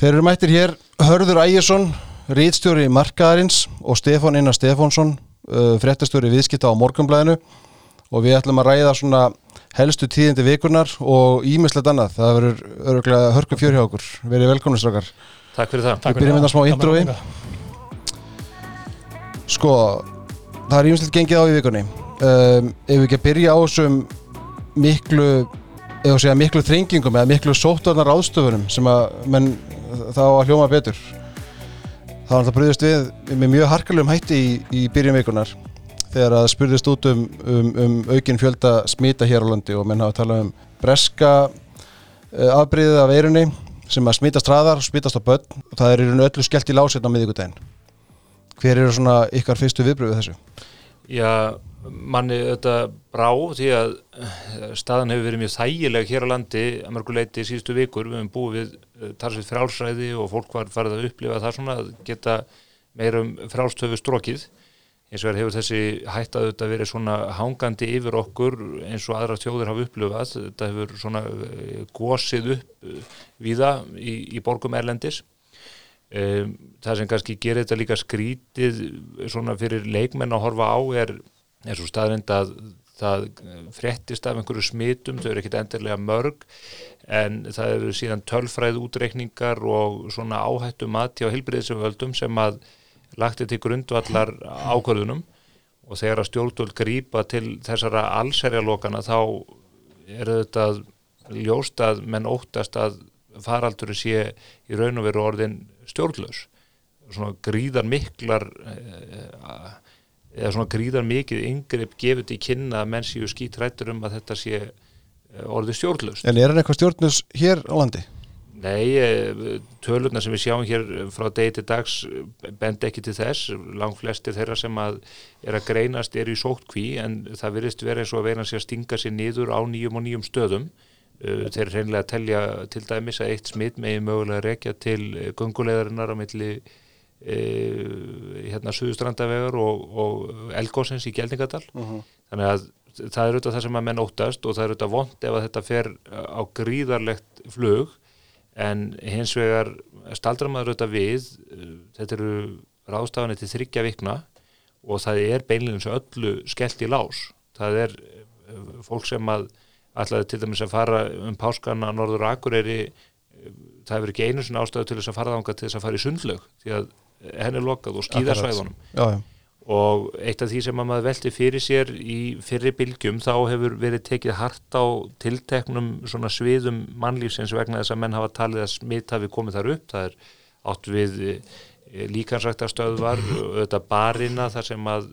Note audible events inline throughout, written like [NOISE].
Þeir eru mættir hér Hörður Ægjesson, rítstjóri Markaðarins og Stefán Einar Stefánsson, uh, fréttastjóri viðskipta á Morgunblæðinu og við ætlum að ræða svona helstu tíðindi vikunar og ímislegt annað. Það verður öruglega hörku fjör hjá okkur. Verið velkomnir strakkar. Takk fyrir það. Við byrjum með það smá introi. Sko, það er ímislegt gengið á í vikunni. Um, ef við ekki að byrja á þessum miklu, eða segja miklu þrengingum eða miklu sóttornar ástöfunum sem að menn þá að hljóma betur. Þá er það bröðist við með mjög harkalum hætti í, í byrjun vikunar þegar að spurðist út um, um, um aukin fjölda smita hér á landi og menn hafa talað um breska uh, afbríðið af eirunni sem að smitast hraðar, smitast á börn. Og það er í raun öllu skellt í lásetna á miðvíkudaginn hver eru svona ykkar fyrstu viðbröðu þessu? Já, manni þetta brá því að staðan hefur verið mjög þægileg hér á landi að mörguleiti síðustu vikur, við hefum búið við tarsveit frálsræði og fólk var farið að upplifa það svona að geta meirum frálstöfu strókið eins og hefur þessi hætt að þetta verið svona hangandi yfir okkur eins og aðra tjóður hafa upplifað. Þetta hefur svona gósið upp viða í, í borgum erlendis. Það sem kannski gerir þetta líka skrítið svona fyrir leikmenn að horfa á er er svo staðrind að það fréttist af einhverju smitum, þau eru ekkit endilega mörg en það eru síðan tölfræð útreikningar og svona áhættu mati á hilbriðsumvöldum sem að lagt til grundvallar ákvörðunum. Og þegar að stjórnvöld grýpa til þessara allserjalokana þá er þetta ljóst að menn óttast að faraldur sé í raun og veru orðin stjórnlaus. Svona gríðar miklar eða eða svona gríðar mikið yngrepp gefið til kynna að menn séu skítrættur um að þetta sé orðið stjórnlust. En er hann eitthvað stjórnlust hér á landi? Nei, tölurna sem við sjáum hér frá degi til dags bend ekki til þess, lang flestir þeirra sem að er að greinast er í sótkví en það virðist verið eins og að vera að stinga sér niður á nýjum og nýjum stöðum þeir er reynilega telja til dæmis að eitt smitt megi mögulega rekja til gungulegarinnar á milli E, hérna Suðustrandavegar og, og Elgósins í Gjeldingadal uh -huh. þannig að það er auðvitað það sem að menn óttast og það er auðvitað vond ef að þetta fer á gríðarlegt flug. En hins vegar staldramaður auðvitað við þetta eru ráðstafanir til þryggja vikna og það er beinleginn sem öllu skellt í lás. Það er fólk sem að ætlaði til dæmis að fara um páskana Norður Akureyri það hefur ekki einu svona ástöðu til þess að fara þánga til þess að fara í sundlög því að henni lokað og skýðarsvæðunum og eitt af því sem að maður velti fyrir sér í fyrri bylgjum þá hefur verið tekið hart á tilteknum svona sviðum mannlýfsins vegna þess að menn hafa talið að smitt hafi komið þar upp, það er átt við líkansræktarstöðvar þetta barina þar sem að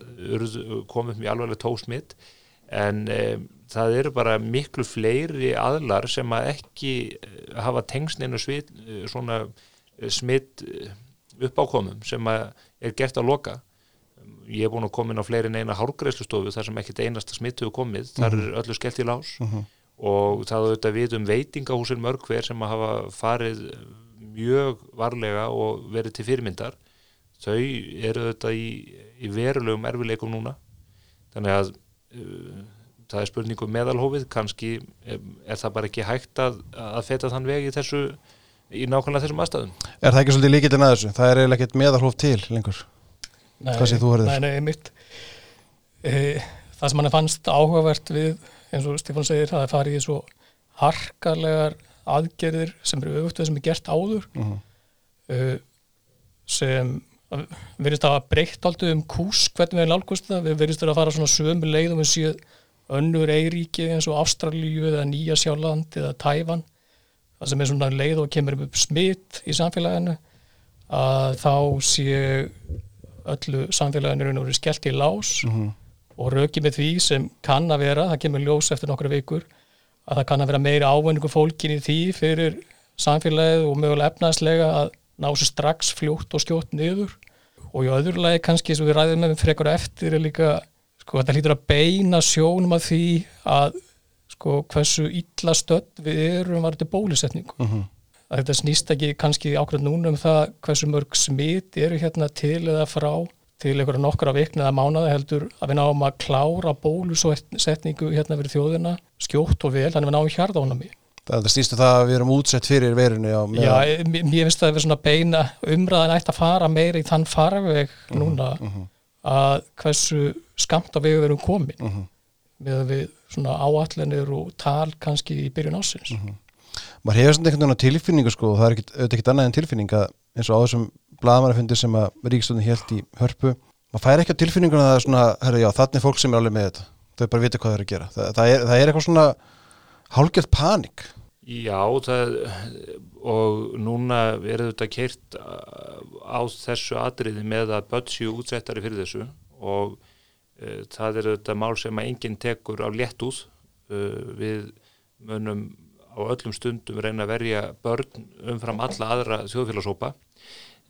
komið mjög alveg tósmitt en e, það eru bara miklu fleiri aðlar sem að ekki hafa tengsninu svið svona smitt uppákomum sem er gert að loka. Ég er búin að koma inn á fleiri en eina hárgreifslustofu þar sem ekkert einasta smittu er komið, þar er öllu skellt í lás. Uh -huh. og það er auðvitað við um veitingahúsin mörg hver sem að hafa farið mjög varlega og verið til fyrirmyndar. Þau eru auðvitað í, í verulegum erfileikum núna. Þannig að uh, það er spurningum meðalhófið, kannski er, er það bara ekki hægt að, að feta þann veg í þessu í nákvæmlega þessum aðstæðum. Er það ekki svolítið líkitinn að þessu? Það er eiginlega ekkert meðarhóf til lengur. Nei, Hvað sé þú hörður? Nei, nei, mitt. E, það sem hann fannst áhugavert við, eins og Stefán segir, það er farið í svo harkarlegar aðgerðir sem eru auðvitað sem er gert áður uh -huh. e, sem verðist að hafa breytt aldrei um kús hvernig við nálgust það, við verðist að fara svona sömu leið og við séum önnur eiríki eins og Ástralíu eða Nýja Sjáland eða Tæfan það sem er svona leið og kemur upp smitt í samfélaginu að þá sé öllu samfélaginu eru skellt í lás uh -huh. og röki með því sem kann að vera, það kemur ljós eftir nokkru vikur, að það kann að vera meiri ávenningu fólkin í því fyrir samfélagið og mögulega efnaðslega að ná sér strax fljótt og skjótt niður og í öðru lagi kannski sem við ræðum með frekar eftir er líka, sko þetta hlýtur að beina sjónum að því að sko hversu illa stödd við erum varðið bólusetningu uh -huh. að þetta snýst ekki kannski ákveð núna um það hversu mörg smit eru hérna til eða frá til einhverja nokkra vikna eða mánaða heldur að við náum að klára bólusetningu hérna fyrir þjóðina skjótt og vel, þannig að við náum hjarðánami Það, það stýstu það að við erum útsett fyrir veirunni á Já, mér mér finnst það að vera svona beina umræðan ætti að fara meira í þann farveg núna að hversu skamt á vegu við erum komin Mhm. með að við svona áallanir og tal kannski í byrjun ásins maður hefur svona einhvern veginn á tilfinningu sko og það er ekkit, auðvitað ekkert annað en tilfinning að eins og á þessum blaðmannafundir sem að Ríkistöndin hélt í hörpu maður fær ekki á tilfinninguna að það er svona herra, já, þannig fólk sem er alveg með þetta. Þau bara vita hvað það er að gera. Það, það, er, það er eitthvað svona hálgjörð panik. Já, það, og núna er þetta keirt á þessu atriði með að börn séu útsettari fyrir þessu og það er þetta mál sem að enginn tekur á léttúð uh, við munum á öllum stundum reyna að verja börn umfram alla aðra þjóðfélagsópa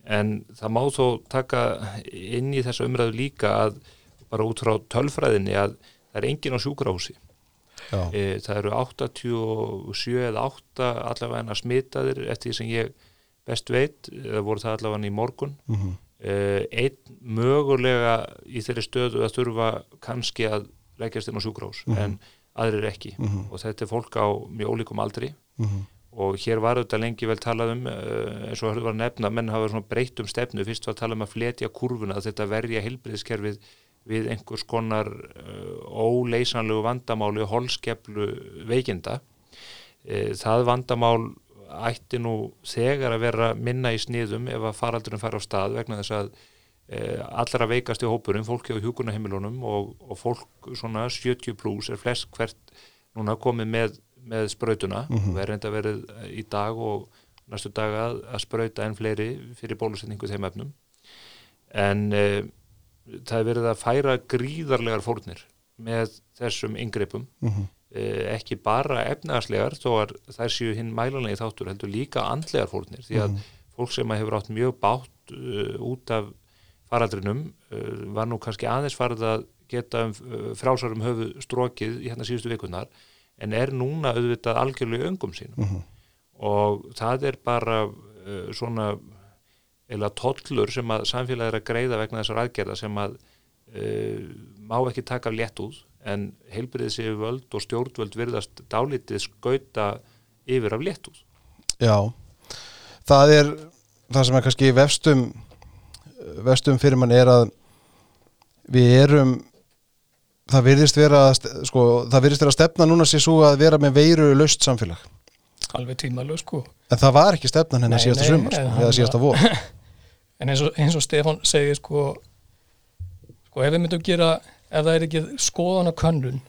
en það má þó taka inn í þessa umræðu líka að bara út frá tölfræðinni að það er enginn á sjúkrahúsi. E, það eru 87 eða 8 allavega smitaðir eftir því sem ég best veit, eða voru það allavega í morgun. Mm e, einn mögulega í þeirri stöðu að þurfa kannski að leggjast inn á sjúkrahús en aðrir ekki. Og þetta er fólk á mjög ólíkum aldri. Og hér var þetta lengi vel talað um uh, eins og hörðu var nefna, menn hafa svona breytt um stefnu, fyrst var að tala um að fletja kurvuna að þetta verja heilbriðskerfið við einhvers konar uh, óleysanlegu vandamáli holskeplu veikinda. Það vandamál ætti nú þegar að vera minna í sniðum ef að faraldurinn fara á stað vegna þess að uh, allra veikast í hópurum, fólki á hjúkunaheimilunum og, og fólk svona 70 pluss er flest hvert núna komið með með sprautuna mm -hmm. verður enda verið í dag og næstu daga að, að sprauta enn fleiri fyrir bólusetningu þeim efnum. En e, það er verið að færa gríðarlegar fórnir með þessum yngreipum e, ekki bara efnaðslegar þó að þær séu hinn mælanlega þáttur heldur líka andlegar fórnir því að fólk sem hefur átt mjög bátt uh, út af faraldrinum uh, var nú kannski aðeins farið að geta um, uh, frálsarum höfu strókið í hérna síðustu vikunar en er núna auðvitað algjörlega í öngum sínum. Og það er bara svona eða tollur sem að samfélagið er að greiða vegna þessar aðgerða sem að má ekki taka létt út en heilbriðis yfir völd og stjórnvöld virðast dálítið skauta yfir af létt út já það er það sem er kannski vefstum vefstum fyrir mann er að við erum það virðist vera sko, það virðist vera að stefna núna sér svo að vera með veiru löst samfélag. Alveg tímalög sko. En það var ekki stefnan henni síðasta sumar sko, eða síðasta vor. [LAUGHS] En eins og, eins og Stefán segir sko sko ef við myndum gera ef það er ekki skoðan að könnun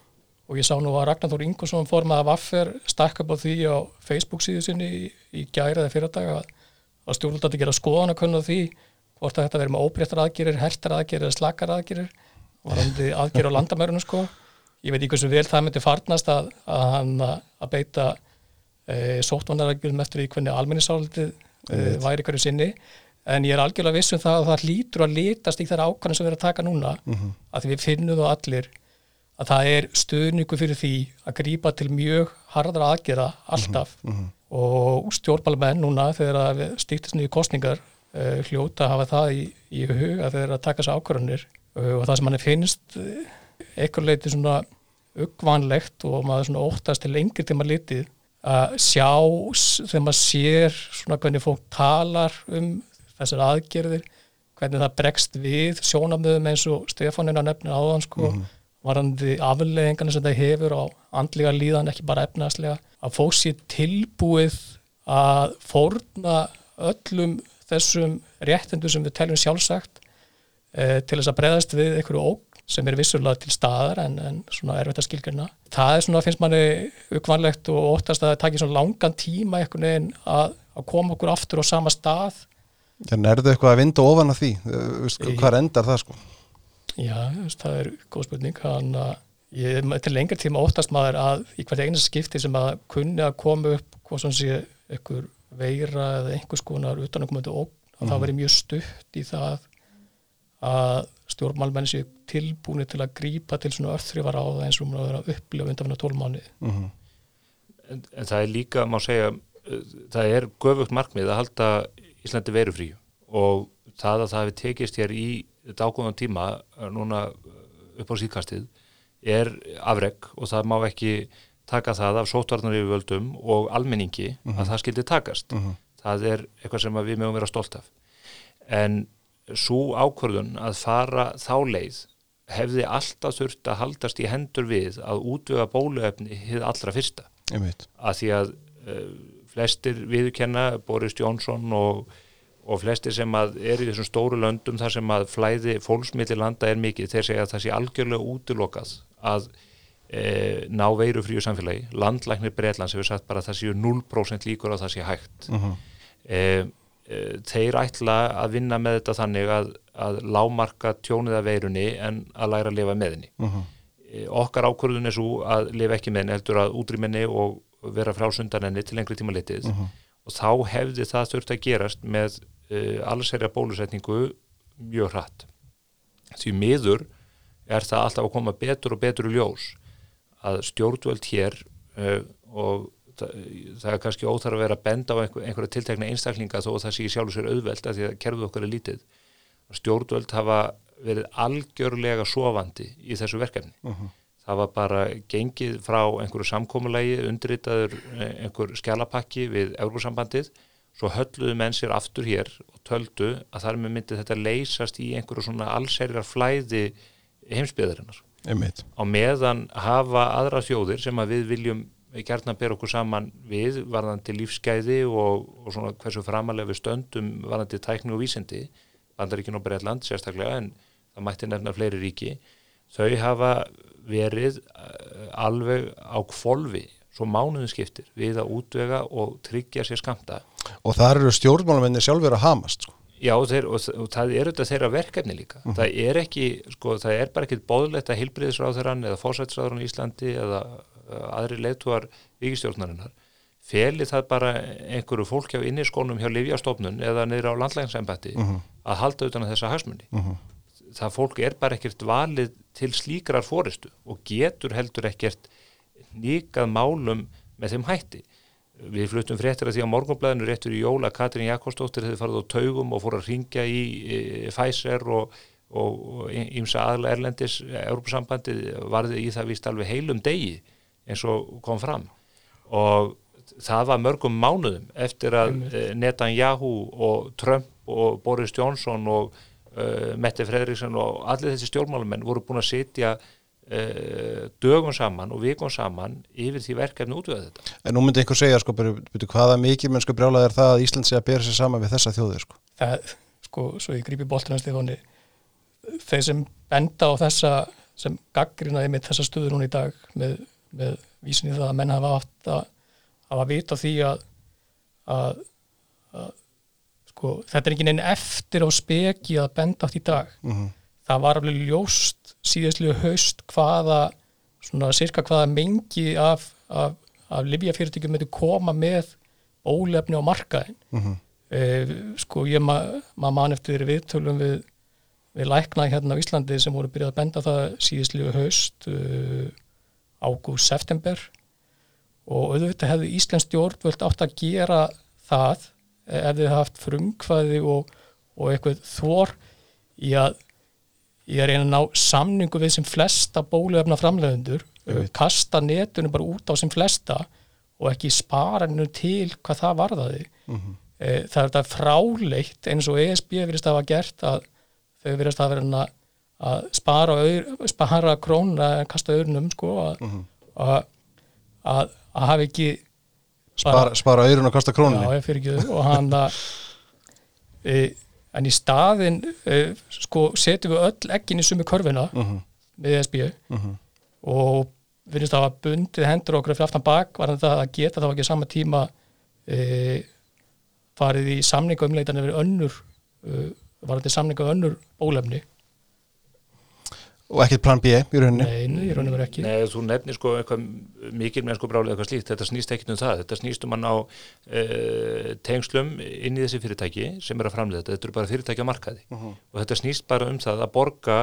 og ég sá nú að Ragnar Þór Ingvarsson formað af affer stakk upp á því á Facebook síðu sinni í, í gæra eða fyrirdag að, að stjórnuldat að gera skoðan að könnun á því hvort að þetta verður með óbreyttar aðgerir, hertar aðgerir eða slakar aðgerir varandi aðgerir á landamærunum sko. Ég veit ekki hversu vel það myndi farnast að, að hann að beita e, sóttvanaragjum eftir því hvernig almenningsálitið e, væri hverju sinni en ég er algjörlega viss um það að það lítur að litast í þær ákvæmum sem við erum að taka núna að því við finnum það allir að það er stuðningu fyrir því að grípa til mjög harðra aðgera alltaf. og stjórnbálmenn núna þegar við stýttist niður kostningar uh, hljóta að hafa það í, í hug að þeir að taka þessu ákvörðunir uh, og það sem manni finnst uh, eitthvað leiti svona uggvanlegt og maður svona óttast til lengri tíma litið að sjá þegar maður sér svona hvernig fólk talar um þessar aðgerðir hvernig það bregst við sjónamöðum eins og Stefánina nefnir áðan sko varandi afleðingarnir sem það hefur á andlega líðan ekki bara efnaðslega að fólk sé tilbúið að fórna öllum þessum réttindu sem við teljum sjálfsagt e, til þess að breyðast við einhverju óg sem er vissulega til staðar en, en svona erfitt að skilgjörna. Það er svona, finnst manni ukvanlegt og óttast að það takir svona langan tíma einhvern veginn að, að koma okkur aftur á sama stað. En er það eitthvað að vinda ofan að því hvað endar það sko Já, það er góð spurning. Þannig að ég til lengri tíma óttast maður að í hvert einasta skipti sem að kunni að koma upp hvað sem sé einhver veira eða einhvers konar utanakomandi ógn, að það veri mjög stutt í það að stjórnmálmenn séu tilbúni til að grípa til svona örþrifar á það eins og hún að vera að upplifa undanfinna tólmáni. en, en það er líka, má segja uh, það er göfugt markmið að halda Íslandi verufríu og það að það hefði tekist hér í dágóðan tíma uh, núna uh, upp á síðkastið er afreg og það má ekki taka það af sótvarnar yfirvöldum og almenningi að það skildi takast. Það er eitthvað sem við mögum vera stolt af. En svo ákvörðun að fara þá leið hefði alltaf þurft að haldast í hendur við að útvöga bóluefni hið allra fyrsta. Einmitt. Að því að uh, flestir viðurkenna Boris Johnson og, og flestir sem er í þessum stóru löndum þar sem að flæði fólksmiðli landa er mikið þeir segja að það sé algjörlega útilokað að e, ná veiru fríu samfélagi landlæknir Breitlands hefur sagt bara að það séu 0% líkur að það sé hægt Mhm. e, e, þeir ætla að vinna með þetta þannig að, að lámarka tjónið af veirunni en að læra að lifa með henni Mhm. e, okkar ákvörðun er svo að lifa ekki með henni heldur að útrýmenni og vera frálsundan henni til lengri tíma litið. Og þá hefði það þurft að gerast með uh, allsherja bólusetningu mjög hratt. Því miður er það alltaf að koma betur og betur í ljós að stjórnvöld hér uh, og það, það er kannski óþar að vera að benda á einhver, einhverja tiltekna einstaklinga þó að það sé í sjálfu sér auðvelt að því að kerfið okkar er lítið. Stjórnvöld hafa verið algjörlega sofandi í þessu verkefni það var bara gengið frá einhverju samkómulagi, undirritaður eh, einhver skjálapakki við Eurósambandið, svo hölluðu menn sér aftur hér og töldu að þar með myndi þetta leysast í einhverju svona allserjar flæði heimsbyðarinnar. einmitt Á meðan hafa aðra þjóðir sem að við viljum gert að bera okkur saman við varðandi lífsgæði og, og svona hversu framalega við stöndum varðandi tækni og vísindi, bandaríkin og Breitland sérstaklega en það mætti nefna fleiri ríki, þau hafa verið uh, alveg á kvolfi svo mánuðin skiptir við að útvega og tryggja sér skamta og það eru stjórnmálamenni sjálfur að hamast sko. Já, þeir, og, og það er auðvitað þeirra verkefni líka. Það er ekki, sko, það er bara ekkit bóðlegt að heilbriðisráðurann eða fósætsráðurann í Íslandi eða uh, aðri leiðtúar vikistjórnarinnar feli það bara einhverju fólki á inniskónum hjá Livjastofnun eða niður á landlæginsæmbætti að halda utan að þessa hagsmunni. Það fólk er bara ekkert valið til slíkrar fóristu og getur heldur ekkert nýkað málum með þeim hætti. Við fluttum fréttir að því á morgunblæðinu réttur í jóla Katrín Jakobsdóttir hefði farið á taugum og fór að ringja í e, Pfizer og, og, og ímsa aðla Erlendis, Europasambandi varði í það vist alveg heilum degi eins og kom fram og það var mörgum mánuðum eftir að e, Netanyahu og Trump og Boris Johnson og uh, Mette Fredriksson og allir þessi stjórnmálumenn voru búin að sitja uh, dögum saman og vikun saman yfir því verkefni útvöða þetta. en nú myndi einhver segja sko, byrju, byrju, hvaða mikið mennsku brjálað er það að Ísland sé að bera sér saman við þessa þjóðir sko. það, sko, svo ég grípi boltina Stefáni, þeir sem benda á þessa, sem gaggrinaði með þessa stöðu núna í dag með, með vísin í það að menn hafa haft að hafa vita því að, að, að sko, þetta er ekki neinn eftir á speki að benda átt í dag Mhm. það var alveg ljóst síðastlegu haust hvaða svona cirka hvaða mengi af, af, af livjafyrirtækjum myndi koma með ólefni á markaðin Mhm. eh, sko ég ma maður man eftir viðtölum við, við lækna hérna á Íslandi sem voru byrjað að benda það síðastlegu haust uh, ágúst, september og auðvitað hefði Íslands stjórnvöld átt að gera það ef þið haft frumkvæði og, og eitthvað þvor í að ég er einn að ná samningu við sem flesta bóluefna framleiðendur Einmitt. kasta netunum bara út á sem flesta og ekki spara hennu til hvað það varðaði Mhm. e, það er þetta fráleitt eins og ESB virðist að hafa gert að þau virðist að vera að, að spara, spara krónuna en kasta öðrunum sko að, Mhm. að, að, að hafa ekki spara, spara auðrun og kasta Já, krónunni ég fyrir ekki og hann að e, en í staðin e, sko setjum við öll ekkin í sumi körfina Mhm. með ESB Mhm. og við finnst að hafa bundið hendur okkur fyrir aftan bak var það að geta þá ekki á sama tíma e, farið í samninga umleitan yfir önnur e, var þetta samninga önnur bólefni og ekkert plan B í rauninni? Nei, nei, í raun og veru ekki. Nei, þú nefnir sko eitthvað mikil mennsku brálið eitthvað slíkt, þetta snýst ekkit um það. Þetta snýst um að ná uh, tengslum inn í þessi fyrirtæki sem er að framlega þetta, þetta eru bara fyrirtæki á markaði. Og þetta snýst bara um það að borga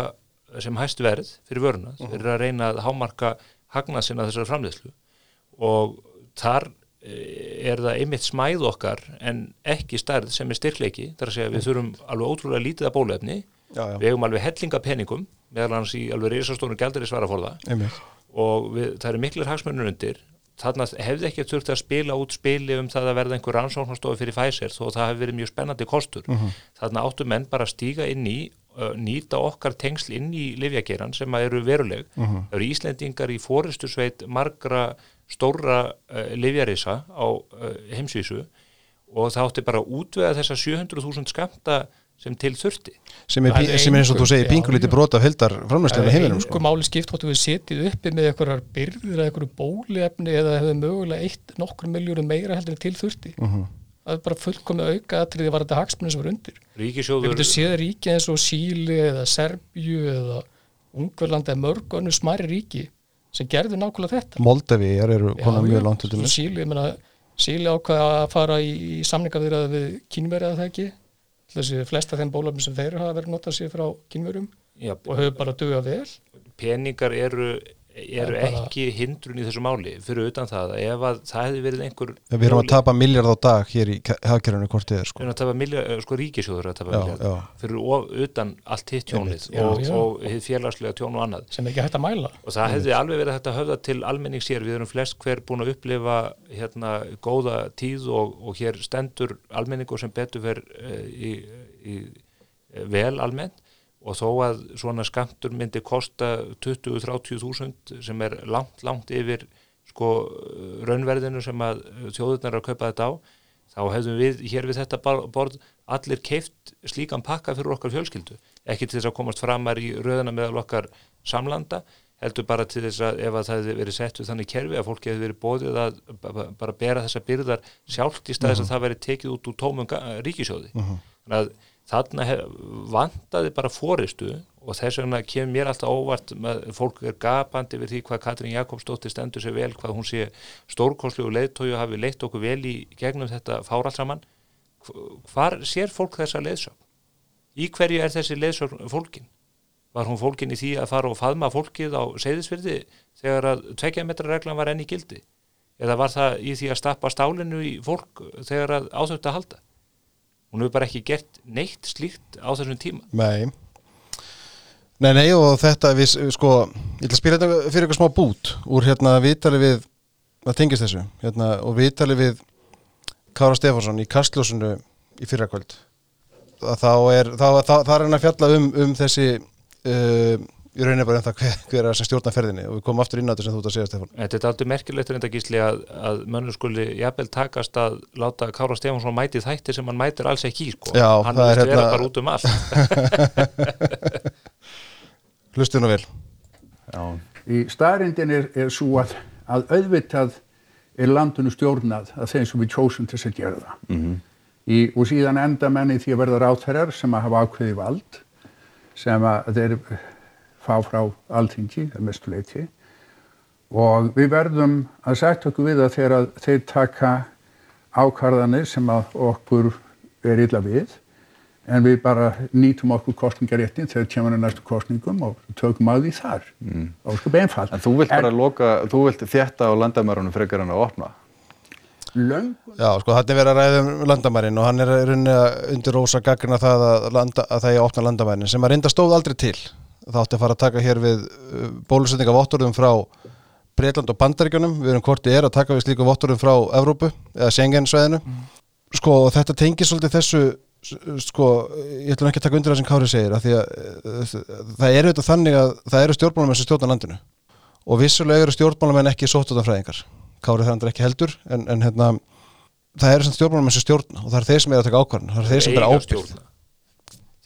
sem hæst verð fyrir vöruna. Fyrir að reyna að hámarka hagnað sinna þessari framleiðslu. Og þar eh, er það einmitt smæð okkar en ekki stærð sem er styrkleiki. Þar að segja við þurfum alveg ótrúlega lítið að bóluefni já, já, við hefum alveg hellinga peningum meðal hans í alveg reysastónu gældur í svaraforða og við, það eru miklir hagsmunur undir. Þarna hefði ekki þurft að spila út spili um það að verða einhver rannsóknarstofi fyrir Pfizer þó það hefði verið mjög spennandi kostur. Þarna áttu menn bara að stíga inn í uh, nýta okkar tengsl inn í livjageran sem að eru veruleg. Það eru Íslendingar í fóristu sveit margra stóra uh, livjarisa á uh, heimsvísu. Og það átti bara að útvega þessa 700.000 skamta sem til þurfti sem er, er sem er eins og þú segir já. brota af heldar framlæslega heiminum sko. máli skipt hvort við setið uppi með einhverjar byrðir eða einhverju bóliefni eða hefði mögulega eitt nokkur miljóru meira heldur til þurfti Mhm. það er bara fullkomið auka atriði var þetta hagsmunni sem var undir við Ríkisjóður getum séð ríki eins og Síli eða Serbju eða Ungverland eða mörg önnu smæri ríki sem gerðu nákvæmlega þetta Moldavi eru konar Já, mjög langt til. Síli, ég meina Síli ákvaða að fara í, í samningavirðað þessi flesta þeim bólöfnum sem þeir hafa verið notað sér frá kínverjum Já, og hefur bara dugað vel. peningar eru, eru er bara- ekki hindrun í þessu máli. Fyrir utan það að ef að það hefði verið einhver Við erum að tapa miljard á dag hér í þið er við sko. erum að tapa miljard, sko ríkisjóður að tapa Já, miljard já. fyrir of, utan allt hitt tjónið Já, og, og félagslega tjón og annað. Sem ekki hægt að mæla. Og það hefði alveg verið hægt að höfða til almenning sér, við erum flest hver búin að upplifa hérna góða tíð og, og hér stendur almenningur sem betur ver uh, í, í, í vel almennt og þó að svona skamtur myndi kosta 20-30 þúsund sem er langt, langt yfir sko raunverðinu sem að þjóðurnar er að kaupa þetta á þá hefðum við hér við þetta borð allir keift slíkan pakka fyrir okkar fjölskyldu. Ekki til þess að komast framar í röðuna meðal okkar samlanda heldur bara til þess að ef að það hefði verið sett við þannig kerfi að fólki hefði verið bóðið að ba- ba- bara bera þessa byrðar sjálft í staðis að það verið tekið út úr tómum ríkisjóði þannig að þarna hef, vantaði bara fóristu og þess vegna kemur mér alltaf óvart með, fólk er gapandi við því hvað Katrín Jakobsdóttir stendur sér vel, hvað hún sé stórkoslu og leiðtóju hafi leitt okkur vel í gegnum þetta fár allt saman Hv- hvar sér fólk þessa leiðsögn? Í hverju er þessi leiðsögn fólkin? Var hún fólkin í því að fara og faðma fólkið á seyðisfyrði þegar að tvekja metra reglan var enn í gildi? Eða var það í því að stappa stálinu í fólk þegar að áþögt að halda? Hún hefur bara ekki gert neitt slíkt á þessum tíma. Nei. Nei, nei og þetta við, sko, ég ætla að spila þetta fyrir eitthvað smá bút úr hérna vitali við það tengist þessu, hérna og vitali við Kára Stefánsson í Kastljósunu í fyrrakvöld. Þá er, þá, þá, það er hann að fjalla um, um þessi uh, í rauninni bara um það hver, hver er sem stjórna ferðinni og við komum aftur inn á þetta sem þú ert að segja Stefán Þetta er aldrei merkilegt reynda gísli að, að mönnur skuli jafnvel takast að láta Kára Stefánsson mæti þætti sem hann mætir alls ekki í sko. Já, hann það er vil hérna- bara út um allt. [LAUGHS] Hlustu nú vel Já. Í staðrindin er, er svo að, að auðvitað er landinu stjórnað að þeim sem við kjósum til þess að gera það. -hmm. Í, og síðan enda menni því að verða ráþærar sem að hafa ákveði vald sem að þeir fá frá alþingi, að mestu leiti. Og við verðum að setja okkur við að þegar að þeir taka ákvarðanir sem að okkur er illa við en við bara nýtum okkur kostningaréttin þegar kemur að næstu kostningum og tökum að því þar. Mm. Og sko beinfald. En þú vilt bara loka, þú vilt þjætta á landamærunum frekar en að opna. Löngu Já, sko, hann er verið að ræða um landamærin og hann er í rauninni að undir rósa gaggina það að, landa, að það er að opna landamærin sem að reynda stóð aldrei til. Það átti að fara að taka hér við uh, bólusetninga votturðum frá Breitland og Bandaríkjunum. Við erum hvort ég er að taka við slíku votturðum frá Evrópu eða Schengen-sveðinu. Sko, og þetta tengir svolítið þessu, sko, ég ætlum ekki að taka undir það sem Kári segir, því að uh, það er auðvitað þannig að það eru stjórnmálamenn sem stjórna landinu og vissulega eru stjórnmálamenn ekki sóttöðanfræðingar. Kári það ekki heldur, en, en hérna, það eru stjórnmálamenn sem stjórna og það eru þeir sem er að taka ákvarðan, það eru þeir sem er ábyrgð. stjórna.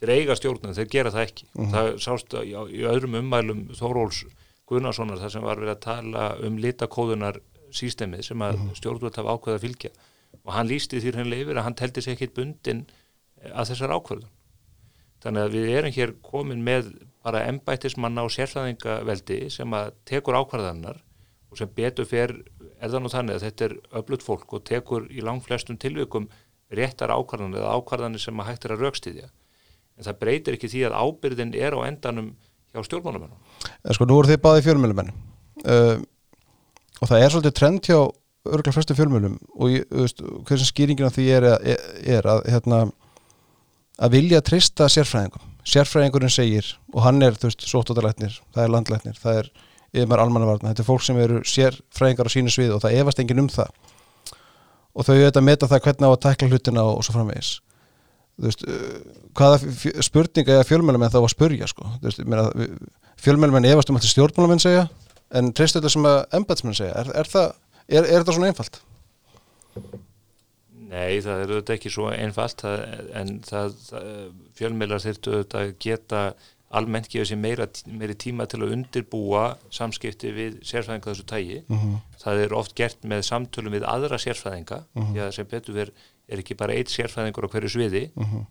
Þeir eiga stjórna, þeir gera það ekki. Mhm. Það sást í, í öðrum ummælum Þóróls Gunnarssonar þar sem var verið að tala um litakóðunar sístemið sem að Mhm. stjórnvöld hafa ákveða að fylgja og hann lísti því henni yfir að hann teldi sér ekkit bundin að þessar ákveðun. Þannig að við erum hér komin með bara embættismanna og sérfræðingaveldi sem að tekur ákvarðanar og sem betur fer er það nú þannig að þetta er öflut fólk og tekur í langflestum tilvikum réttar ákvarðanir eða ákvarðanir sem að hægt er að raukstýðja. En það breytir ekki því að ábyrðin er á endanum hjá stjórnmálamennum. En sko, nú eru þið báði fjölmjölumenn uh, og það er svolítið trend hjá örgulega flestum fjölmjölum og hversin skýringin á því er, er, er að, hérna, að vilja trista sérfræðingum. Sérfræðingurinn segir, og hann er, þú veist, sóttóttalæknir, það er landlæknir, það er yfir almannavarna, þetta er fólk sem eru sérfræðingar á sínu svið og það efast enginn um það og þau auðvitað meta það hvernig á að tækla hlutina og, og svo framvegis veist, uh, hvaða spurninga eða fjölmjölumenn þá að spurja sko, fjölmjölumenn efast um allt sem stjórnmálamenn segja en treystu þetta sem að embatsmenn segja er, er, það, er, er þetta svona einfalt? Nei, það er auðvitað ekki svo einfalt það, en það, fjölmeilar þyrftu auðvitað að geta almennt gefa sér meira, meiri tíma til að undirbúa samskipti við sérfræðinga af þessu tægi. Það er oft gert með samtölum við aðra sérfræðinga því að sem betur ver er ekki bara eitt sérfræðingur á hverju sviði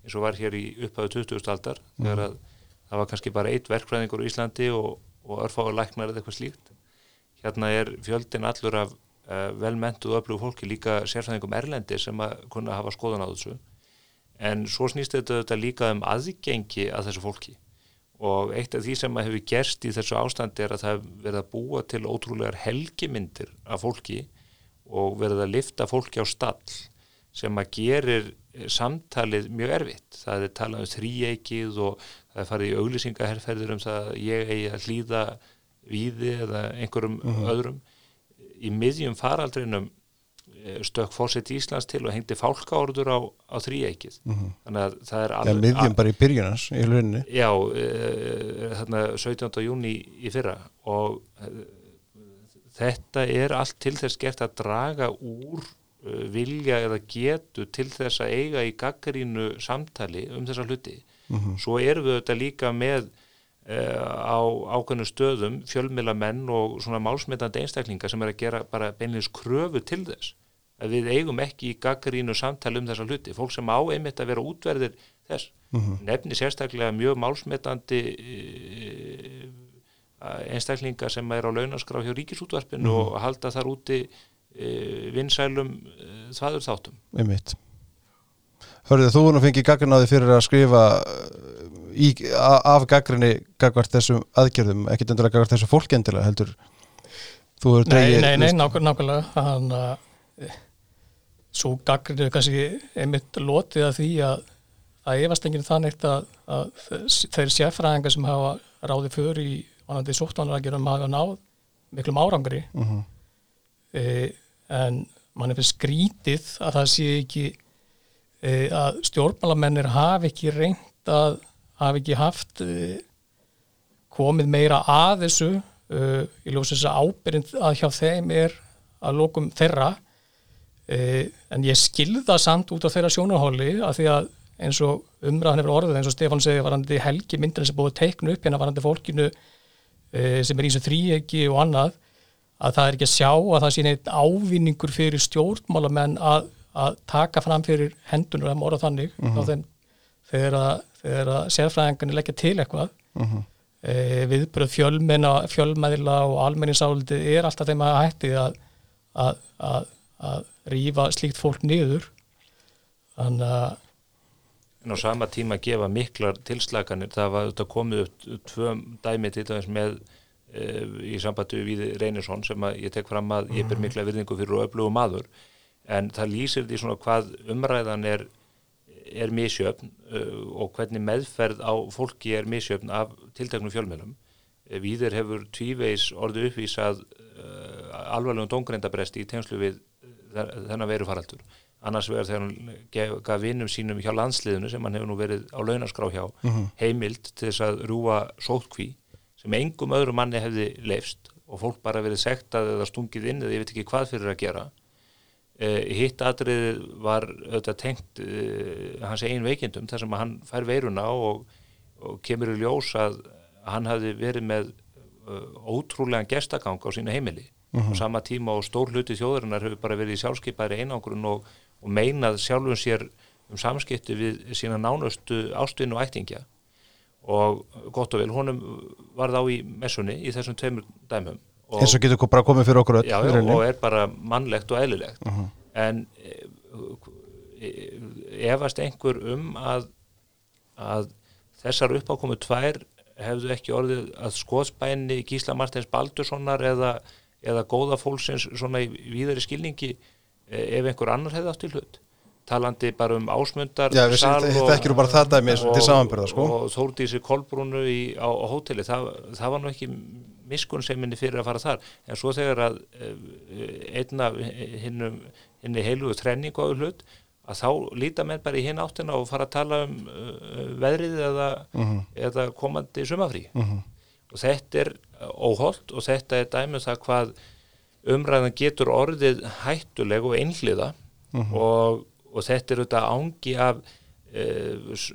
eins og var hér í upphæðu 20. aldar þegar að það var kannski bara eitt verkfræðingur á Íslandi og, og örfáður læknar eða eitthvað slíkt. Hérna er fjöldin allur af uh, velmentuð og öflugu fólki líka sérfræðingum erlendi sem að kunna hafa skoðan á þessu en svo snýst þetta, þetta líka um aðgengi að þessu fólki og eitt af því sem að hefur gerst í þessu ástandi er að það verið að búa til ótrúlegar helgimyndir af fólki og verið að lifta fólki á stall sem að gerir samtalið mjög erfitt. Það er talað um þríeikið og það er farið í auglýsingaherferðir um það að ég eigi að hlýða víði eða einhverjum öðrum. Í miðjum faraldrinum eh, stökk fórsett Íslands til og hengdi fálkaorður á, á þríeikið. Þannig að það er Eða miðjum bara í byrjunans í hluninni Já, uh, þarna 17. júni í fyrra og uh, þetta er allt til þess gert að draga úr uh, vilja eða getu til þess að eiga í gaggarínu samtali um þessa hluti. Svo erum við þetta líka með uh, á ákveðnum stöðum fjölmilamenn og svona málsmetandi einstaklinga sem er að gera bara beinleins kröfu til þess að við eigum ekki í gaggarínu samtali um þessa hluti. Fólk sem á einmitt að vera útverðir þess. Nefni sérstaklega mjög málsmetandi e, einstaklinga sem er á launaskrá hjá ríkisútvarpinu og halda þar úti vinsælum e, þvaður þáttum. einmitt Hörðu þú nú fengið gaggrin á því fyrir að skrifa uh, í, af gaggrinni gagvart þessum aðgerðum, ekkit endilega gagvart þessu fólkendilega heldur Nei, nei, nei, nák nákvæmlega hann að svo gaggrinu er kannski einmitt lotið að því að að efast enginn þannig að, að þeir sérfræðingar sem hafa ráðið fyrir í vanandi sóttvanaragerum hafa náð miklum árangri Mhm. e, en mann er fyrir skrítið að það sé ekki e, að stjórnmálamennir hafi ekki reynd að hafi ekki haft e, komið meira að þessu í ljósi þess að ábyrjand að hjá þeim er að lókum þeirra. En ég skilða samt út á þeirra sjónarhóli að því að eins og umræðan hefur orðið eins og Stefán segi varandi helgi myndin sem búið teiknu upp hérna varandi fólkinu sem er í þessu þríegi og annað að það er ekki að sjá að það sé neitt ávinningur fyrir stjórnmálamenn að, að taka fram fyrir hendunur að morða þannig á þeim þegar að, að sérfræðingarnir leggja til eitthvað. E, viðbröð fjölmenna, fjölmæðila og almenningsáldi er alltaf þeim að hætti að, að, að, að rífa slíkt fólk niður. Þannig að en á sama tíma gefa miklar tilslaganir það var þetta komið upp tvö dæmi til dæmis með í sambandi við Reynisson sem að ég tek fram að ég ber mikla virðingu fyrir og öflugu maður en það lýsir því svona hvað umræðan er er misjöfn uh, og hvernig meðferð á fólki er misjöfn af tilteknum fjölmjölum. Víðir hefur tvívegis orðið uppvísað alvarlegum dóngreindabresti í tengslu við þennan veru faraldur. Annars vegar þegar hann gaf vinnum sínum hjá landsliðinu sem hann hefur nú verið á launaskrá hjá heimild til þess að rúa sótkví sem engum öðrum manni hefði leifst og fólk bara verið sektað eða stungið inn eða ég veit ekki hvað fyrir að gera. Uh, hitt atriðið var auðvitað tengt uh, hans einn veikindum þar sem hann fær veiruna og, og kemur í ljós að hann hafði verið með uh, ótrúlegan gestagang á sína heimili. Á sama tíma og stór hluti þjóðarinnar hefur bara verið í sjálfskeipaðri einangrun og, og meinað sjálfum sér um samskipti við sína nánustu ástvinn og ættingja og gott og vel, honum var þá í messunni í þessum tveimur dæmum. Eins og getur bara komið fyrir okkur öll já, já, og er bara mannlegt og eðlilegt. En e, efast einhver um að, að þessar uppákomu tvær hefðu ekki orðið að skoðspæni Gísla Martins Baldurssonar eða, eða góða fólksins svona í víðari skilningi e, ef einhver annar hefði átt í hlut talandi bara um ásmundar Já, við nú bara það dæmi og- til samanbyrða sko. og Þórdísi Kolbrúnu í, á, á hóteli. Það, það var nú ekki miskunnseminni fyrir að fara þar. En svo þegar að einna hinnum hinni heilugu trenningu á hlut að þá líta menn bara í hinn áttina og fara að tala um uh, veðrið eða, eða komandi sumafrí og þetta er óholt og þetta er dæmið það hvað umræðan getur orðið hættuleg og einhliða og, og þetta er auðvitað ángi af uh, s-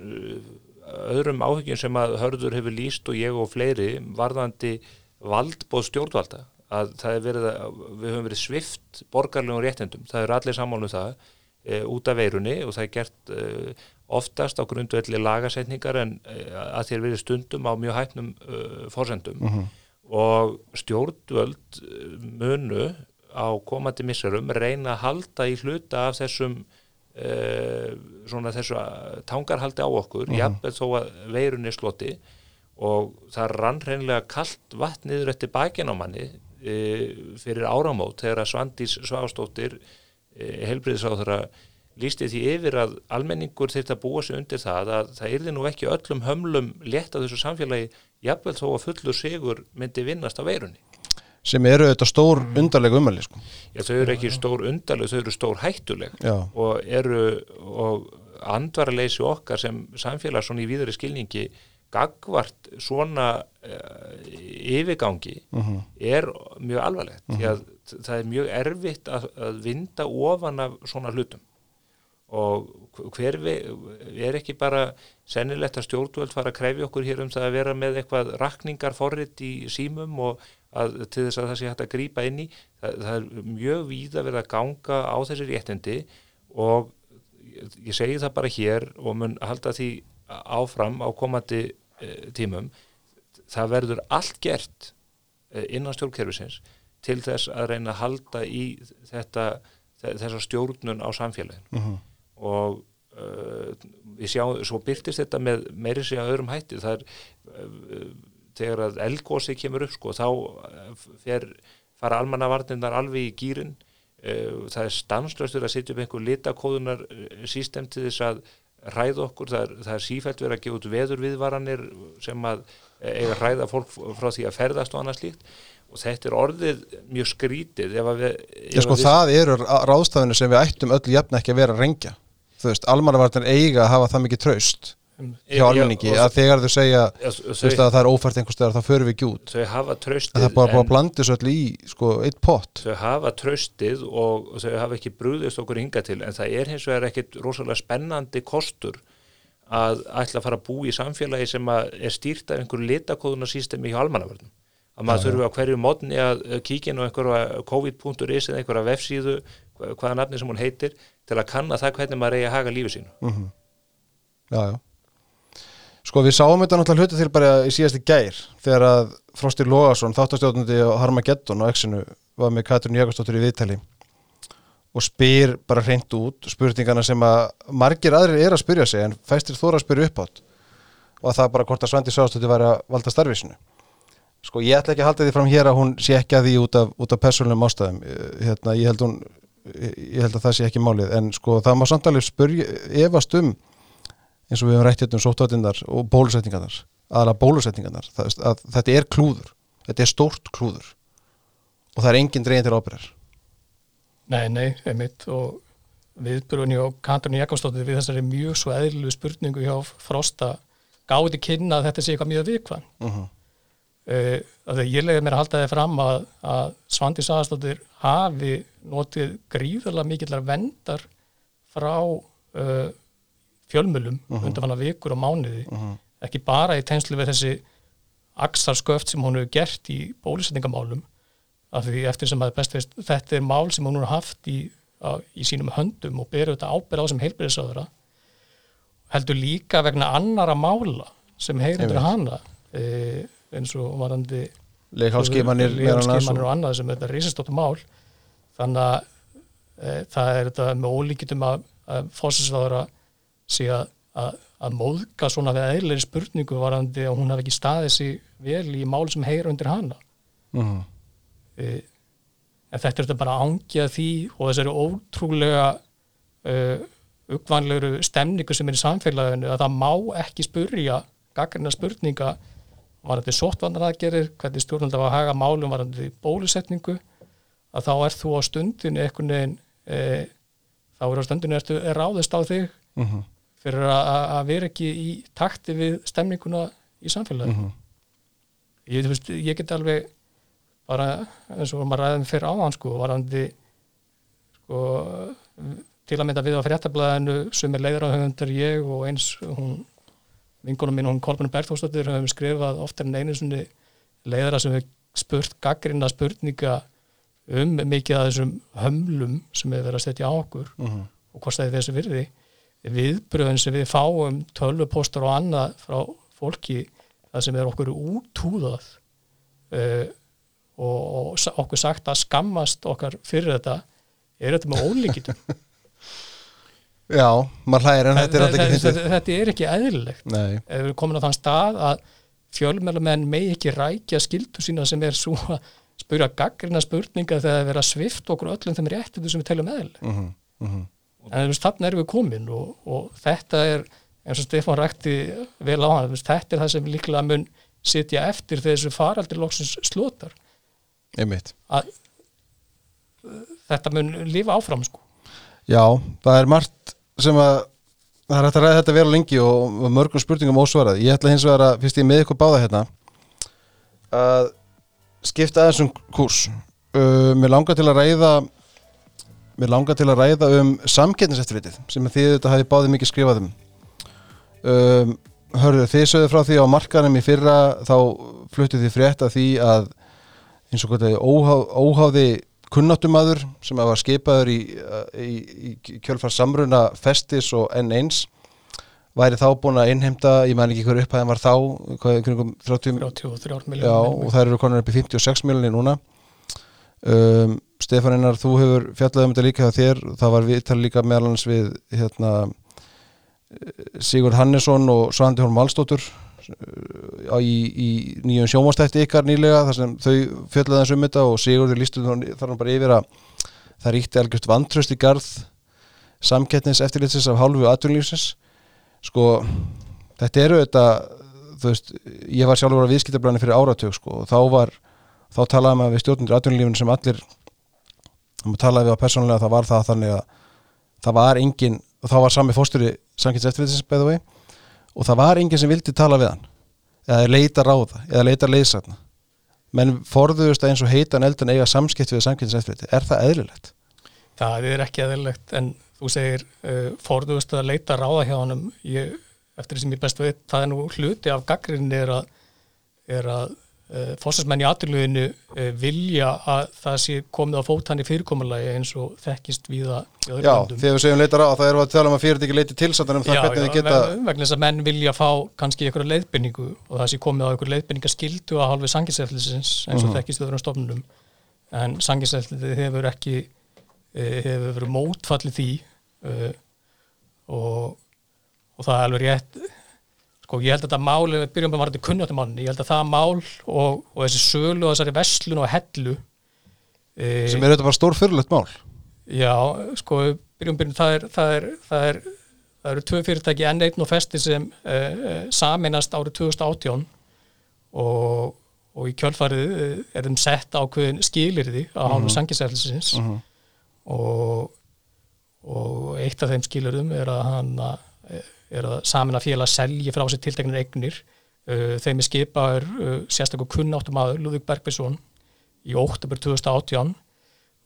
öðrum áhyggjum sem að hörður hefur líst og ég og fleiri varðandi valdbóð stjórnvalda. Að það er verið að við höfum verið svift borgarlegum réttendum, það eru allir sammálu það e, út af veirunni og það er gert e, oftast á grundvelli lagasetningar en e, að þér verið stundum á mjög hætnum e, forsendum. Og stjórnvöld eh, munu á komandi misserum reyna að halda í hluta af þessum uh, svona þessu eh, tangarhaldi á okkur, uh jafnveg þó að veirunni sloti og það rann reynilega kalt vatn niður eftir bakinn á manni uh, fyrir áramót þegar Svandís Svástóttir uh, helbriðisáþara lísti því yfir að almenningur þyrfti að búa sig undir það að það yrði nú ekki öllum hömlum létt á þessu samfélagi jafnvel þó að fullur sigur myndi vinnast á veirunni. Sem eru auðvitað stór undarlega umæli sko. Já, þau eru ekki stór undarleg, þau eru stór hættuleg Já. og eru og andvaraleysi okkar sem samfélag svona í víðari skilningi gagvart svona uh, yfirgangi er mjög alvarlegt því að það er mjög erfitt að, að vinda ofan af svona hlutum og hver við er ekki bara sennilegt að stjórnvöld fara að kræfi okkur hér um það að vera með eitthvað rakningar forrit í símum og að, til þess að það sé hægt að grípa inn í. Það, það er mjög víða verið að ganga á þessi réttindi og ég, segi það bara hér og mun halda því áfram á komandi e, tímum. Það verður allt gert e, innan stjórnkerfisins til þess að reyna að halda í þetta, þessa stjórnun á samfélagin og uh, við sjáum, svo byrtist þetta með meiri sig að öðrum hætti. Það er uh, þegar að elgósi kemur upp sko, þá uh, fer, fara almannavarnirnar alveg í gýrin uh, það er stanslöstur að setja upp einhver litakóðunar sístem til þess að ræða okkur, það er, það er sífælt verið að gefa út veðurviðvaranir sem að eiga ræða fólk frá því að ferðast og annað slíkt. Og þetta er orðið mjög skrítið ef að við, ef Já, sko, við það eru ráðstafinu sem við ættum öll jafn ekki að vera að rengja. Þú veist, almannavartin eiga að hafa það mikið traust hjá Já, almenningi og- að þegar þau segja Já, þau, að það er ófært einhvers staðar þá förum við ekki út. Þau hafa tröstið það er bara að blanda þessu öll í sko, eitt pott. Þau hafa tröstið og þau hafa ekki brúðist okkur hinga til en það er hins vegar ekkit rosalega spennandi kostur að ætla að fara að búa í samfélagi sem er stýrt af einhverju litakóðunarsýstemi hjá almannavörnum. Að maður þurfi á hverju mótni að kíkja inn á einhverja covid.is eða einhverja vefsíðu hva- hvaða nafni sem hún heitir til að kanna það hvernig maður eigi að haga lífi sínu. Já, já. Sko við sáum þetta náttúrulega hluta til bara í síðasti gær þegar að Frosti Lógason þáttastjóðnandi á Harmageddon og Exinu var með Katrin Jökastóttur í viðtali og spyr bara hreint út spurningana sem að margir aðrir er að spyrja sig en fæstir þóra að spyrja upp átt og að það bara hvort að Svandi Sáðstóttir væri að valda starfisinu sko ég ætla ekki að halda því fram hér að hún sé ekki að því út af, af persónulegum ástæðum. Eh, hérna, ég, held hún, ég held að það sé ekki málið. En sko það má samtalið spyrja efast um eins og við hefum rætt hérna um sóttátinnar og bólusetningarnar aðalega bólusetningarnar það, að þetta er klúður, þetta er stórt klúður og það er engin dregin til ábyrðar Nei, nei, einmitt og viðbrunni og Katrin Jakobsdóttir við þessari mjög svo eðlilu spurningu hjá Frosta gáði kynna að þetta sé eitthvað mjög vikvann uh -huh. uh, að ég leiði mér að halda þið fram að, að Svandi Sagastóttir hafi notið gríðarlega mikillar vendar frá uh, fjölmölum uh -huh. undan vikur og mánuði ekki bara í tenslu við þessi axarsköft sem hún hefur gert í bólusetningamálum af því eftir sem að best veist þetta er mál sem hún hefur haft í, á, í sínum höndum og berur þetta ábyrð á sem heilbyrðisáðura heldur líka vegna annara mála sem heyrindur hana e, eins og varandi leghálskimanir og annað sem þetta er risastóttu mál. Þannig að e, það er þetta með ólíkitum að, að fósinsváðura sé að, að, að móðka svona við eðlir spurningu varandi að hún hafi ekki staðið sig vel í mál sem heyra undir hana uh -huh. e, en þetta er þetta bara ángja því og þessari ótrúlega uh, uppvanlegur stemningu sem er í samfélaginu að það má ekki spurja gaggrina spurninga varandi sóttvandraðgerir, hvernig stjórnvalda var að haga málum varandi bólusetningu að þá er þú á stundinu einhvern veginn e, þá er á stundinu ertu er ráðist á þig Mhm. Fyrir að, vera ekki í takti við stemninguna í samfélagi Mhm. ég, þú veist, ég get alveg bara eins og maður ræðum fyrir áðan sko, varandi sko, til að mynda við á fréttablaðinu sem er leiðrahöfundar ég og eins hún vingunum mín, hún Kolbjörn Bergþórsdóttir höfum skrifað oftar en einu sinni leiðara sem við spurt gaggrina spurninga um mikið af þessum hömlum sem við verðum að setja á okkur Mhm. og hvort það er þessi virði viðbröðin sem við fáum tölvupóstar og annað frá fólki það sem er okkur útúðað uh, og, og okkur sagt að skammast okkar fyrir þetta er þetta með ólíkitum [LAUGHS] Já, maður hlægir en þetta er alltaf ekki þetta, þetta er ekki eðlilegt. Nei, við erum komin á þann stað að fjölmjölamenn megi ekki rækja skildu sína sem er svo að spyrja gaggrina spurninga þegar það er að svift okkur öllum þeim réttindu sem við teljum eðlileg. Mhm, mhm. En þú veist, þarna erum við komin og, og þetta er, eins og Stefán rækti vel á hann, þetta er það sem líklega mun sitja eftir þegar þessu faraldir loksins að uh, þetta mun lifa áfram sko Já, það er margt sem að það er hægt að ræða þetta vel og lengi og mörgum spurningum ósvarað. Ég ætla hins vegar að, fyrst ég með ykkur báða hérna, að skipta aðeins um kurs. Uh, mér langar til að ræða mér langar til að ræða um samkettniseftirlitið sem þið þetta hafi báðið mikið skrifað um. um hörðu, þið sögðu frá því á markanum í fyrra þá fluttu þið frétt að því að eins og það er óhá, óháði kunnáttumadur sem var skipaður í, í, í kjölfar samruna Festis og N1 væri þá búin að innheimta, ég mæn ekki hver upphæðin var þá, hvað, kringum 30 33 Já, miljónir og þær eru konar upp í 56 miljonir núna um, Stefán Einar, þú hefur fjallað um þetta líka hjá þér, það var viðtal líka meðal hans við hérna, Sigurd Hannesson og Svandi Holm Valstóttur uh, í, í nýjum sjómanstætti ykkar nýlega þar sem þau fjallaði þessu um þetta og Sigurður lístu þar hann bara yfir að það ríkti algjört vantröst í garð samkettnis eftirlitsins af hálfu atvinnlífsins sko, þetta eru þetta þú veist, ég var sjálfur að viðskiptabræðinu fyrir áratug sko, og þá var þá talaði maður við stjórnundur atvinnulífinu sem allir maður talaði við á persónulega það var það þannig að það var engin, og þá var sami fósturi samkynns eftirlitsins beðu vei og það var engin sem vildi tala við hann eða leita ráða, eða leita leysarna menn forðuðust að eins og heitan eldan eiga samskipt við samkynns eftirliti er það eðlilegt? það er ekki eðlilegt en þú segir uh, forðust að leita ráða hjá ég, eftir því sem ég best veit það er nú hluti af gaggrinni er að, er að uh, fórsæsmenn í aturluginu uh, vilja að það sé komið á fótanni fyrirkomulagi eins og þekkist viða í öðrum Já, löndum. þegar við segjum leita ráða þá erum við að tala um að fyrirtæki leiti tilsattan um það hvernig þið geta vegna vegna þess að menn vilja fá kannski einhverja leiðbynningu og það sé komið á einhverja leiðbynningaskildu að hálfi sanginseflisins eins og Mhm. þekkist í öðrum stofnunum en sanginseflið hefur ekki eh, hefur verið mótfallið því uh, og, og það er alveg rétt sko ég held að þetta mál, við byrjum með varandi kunnáttumann, ég held að það mál og, og þessi sölu og þessari veslun og hellu uh, sem er auðvitað bara stór fyrirlegt mál. Já, sko, byrjum byrjum, það er, það er, það er, það eru tvö fyrirtæki N1 og Festi sem uh, saminast árið 2018 og, og í kjölfarið uh, er þeim sett ákveðin skilirði á hálfu mm sangisæflisins og, og eitt af þeim skilirðum er að hann að, er að samina félag selji frá sér tilteknir eignir. Uh, þeim er skipaður uh, sérstaklega kunnáttum aður Lúðvík Bergbjörnsson í óttubur 2018